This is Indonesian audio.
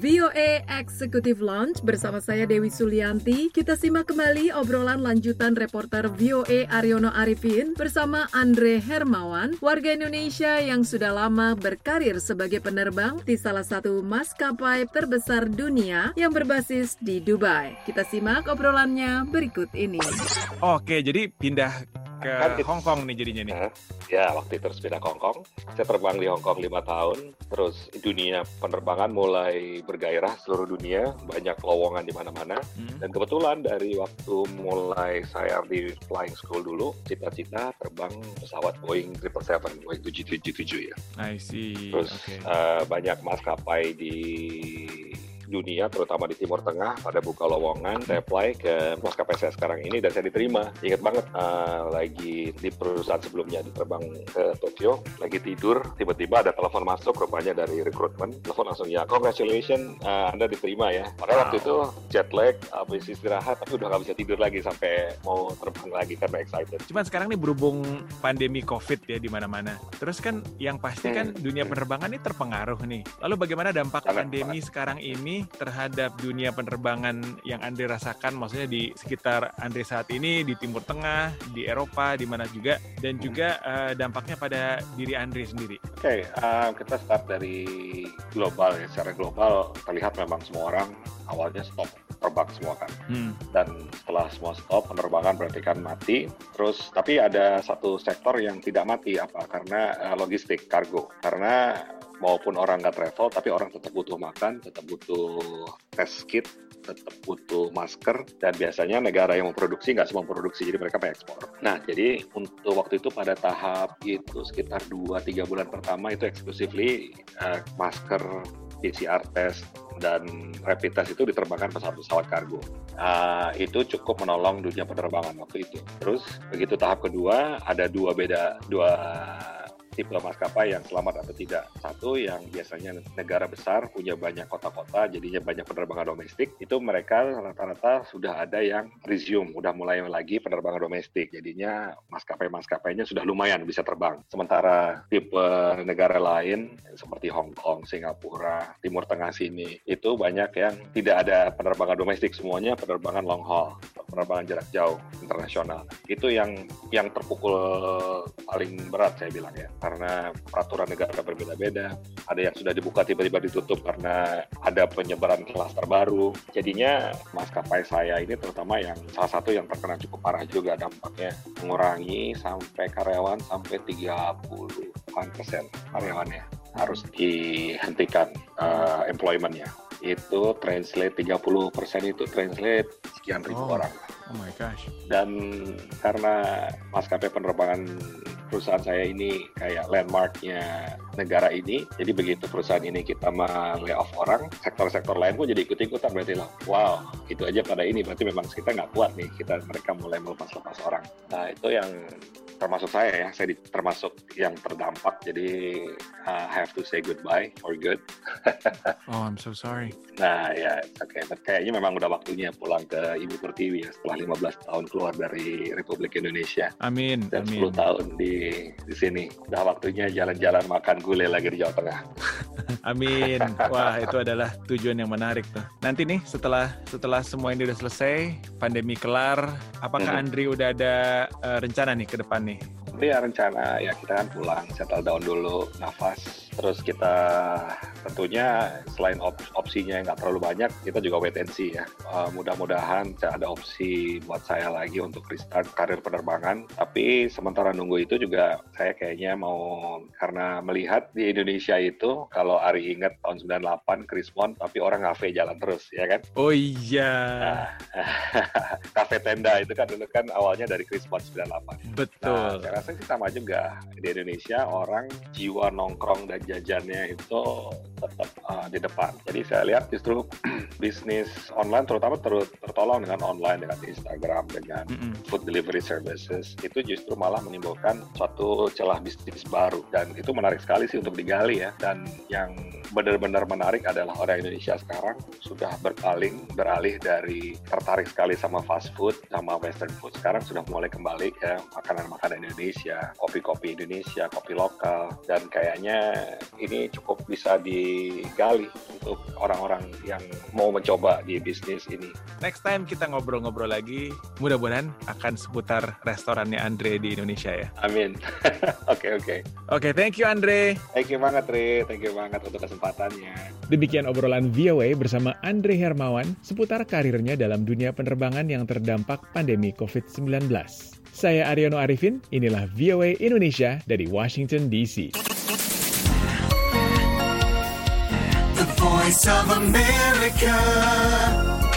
VOA Executive Lounge bersama saya Dewi Sulianti. Kita simak kembali obrolan lanjutan reporter VOA Aryono Arifin bersama Andre Hermawan, warga Indonesia yang sudah lama berkarir sebagai penerbang di salah satu maskapai terbesar dunia yang berbasis di Dubai. Kita simak obrolannya berikut ini. Oke, jadi pindah ke kan Hong Kong nih jadinya nih. Ya, waktu itu terus pindah ke Hong Kong. Saya terbang di Hong Kong lima tahun. Terus dunia penerbangan mulai bergairah seluruh dunia, banyak lowongan di mana-mana. Hmm. Dan kebetulan dari waktu mulai saya di flying school dulu, cita-cita terbang pesawat Boeing 777, Boeing 777 ya. I see. Terus okay. uh, banyak maskapai di dunia, terutama di Timur Tengah, pada buka lowongan. Saya apply ke maskapai saya sekarang ini dan saya diterima. Ingat banget, uh, lagi di perusahaan sebelumnya diterbang ke Tokyo, lagi tidur, tiba-tiba ada telepon masuk, rupanya dari rekrutmen. Telepon langsung, ya congratulations, uh, Anda diterima ya. Padahal waktu itu jet lag, habis istirahat, tapi udah nggak bisa tidur lagi sampai mau terbang lagi karena excited. Cuman sekarang nih berhubung pandemi COVID ya di mana-mana. Terus kan yang pasti kan hmm. dunia penerbangan ini terpengaruh nih. Lalu bagaimana dampak Sangat pandemi sekarang ini terhadap dunia penerbangan yang Andre rasakan, maksudnya di sekitar Andre saat ini, di Timur Tengah, di Eropa, di mana juga, dan juga uh, dampaknya pada diri Andre sendiri? Oke, okay, uh, kita start dari global ya. Secara global terlihat memang semua orang awalnya stop terbang semua kan. Hmm. Dan setelah semua stop penerbangan berarti kan mati. Terus tapi ada satu sektor yang tidak mati apa? Karena uh, logistik kargo. Karena maupun orang nggak travel, tapi orang tetap butuh makan, tetap butuh test kit, tetap butuh masker, dan biasanya negara yang memproduksi nggak semua memproduksi, jadi mereka mengekspor. Nah, jadi untuk waktu itu pada tahap itu sekitar 2-3 bulan pertama itu exclusively uh, masker, PCR test, dan rapid test itu diterbangkan pesawat-pesawat kargo. Uh, itu cukup menolong dunia penerbangan waktu itu. Terus begitu tahap kedua ada dua beda dua tipe maskapai yang selamat atau tidak. Satu yang biasanya negara besar punya banyak kota-kota, jadinya banyak penerbangan domestik, itu mereka rata-rata sudah ada yang resume, udah mulai lagi penerbangan domestik. Jadinya maskapai-maskapainya sudah lumayan bisa terbang. Sementara tipe negara lain seperti Hong Kong, Singapura, Timur Tengah sini, itu banyak yang tidak ada penerbangan domestik, semuanya penerbangan long haul, penerbangan jarak jauh internasional. Itu yang yang terpukul paling berat saya bilang ya karena peraturan negara berbeda-beda. Ada yang sudah dibuka tiba-tiba ditutup karena ada penyebaran kelas terbaru. Jadinya maskapai saya ini terutama yang salah satu yang terkena cukup parah juga dampaknya mengurangi sampai karyawan sampai 30 persen karyawannya harus dihentikan uh, employmentnya itu translate 30 persen itu translate sekian ribu oh. orang. Oh my gosh. Dan karena maskapai penerbangan perusahaan saya ini kayak landmarknya negara ini. Jadi begitu perusahaan ini kita mau lay off orang, sektor-sektor lain pun jadi ikut-ikutan berarti lah. Wow, itu aja pada ini berarti memang kita nggak kuat nih. Kita mereka mulai melepas-lepas orang. Nah itu yang termasuk saya ya, saya di, termasuk yang terdampak. Jadi uh, have to say goodbye for good. oh, I'm so sorry. Nah ya, oke. Okay. Kayaknya memang udah waktunya pulang ke Ibu Pertiwi ya setelah 15 tahun keluar dari Republik Indonesia. Amin. Dan amin. 10 tahun di di sini. Udah waktunya jalan-jalan makan gulai lagi di Jawa Tengah. Amin. Wah, itu adalah tujuan yang menarik tuh. Nanti nih setelah setelah semua ini udah selesai, pandemi kelar, apakah hmm. Andri udah ada uh, rencana nih ke depan nih? ya rencana ya kita kan pulang, settle down dulu, nafas, terus kita tentunya selain op opsinya yang nggak terlalu banyak kita juga wait and see ya. Uh, mudah-mudahan ada opsi buat saya lagi untuk restart karir penerbangan. Tapi sementara nunggu itu juga saya kayaknya mau karena melihat di Indonesia itu kalau Ari ingat tahun 98 Krismon tapi orang ngafe jalan terus ya kan? Oh iya. Nah, kafe tenda itu kan dulu kan awalnya dari Krismon 98 betul nah, saya rasa sih sama juga. Di Indonesia orang jiwa nongkrong dan jajannya itu tetap uh, di depan. Jadi saya lihat justru bisnis online terutama ter tertolong dengan online dengan Instagram dengan mm -hmm. food delivery services itu justru malah menimbulkan suatu celah bisnis baru dan itu menarik sekali sih untuk digali ya dan yang benar-benar menarik adalah orang Indonesia sekarang sudah berpaling beralih dari tertarik sekali sama fast food sama western food sekarang sudah mulai kembali ke makanan-makanan Indonesia kopi-kopi Indonesia kopi lokal dan kayaknya ini cukup bisa digali untuk orang-orang yang mau mencoba di bisnis ini. Next time kita ngobrol-ngobrol lagi mudah-mudahan akan seputar restorannya Andre di Indonesia ya. Amin. Oke oke. Oke, thank you Andre. Thank you banget Re, thank you banget untuk kesempatan kesempatannya. Demikian obrolan VOA bersama Andre Hermawan seputar karirnya dalam dunia penerbangan yang terdampak pandemi COVID-19. Saya Aryono Arifin, inilah VOA Indonesia dari Washington DC. Voice of America.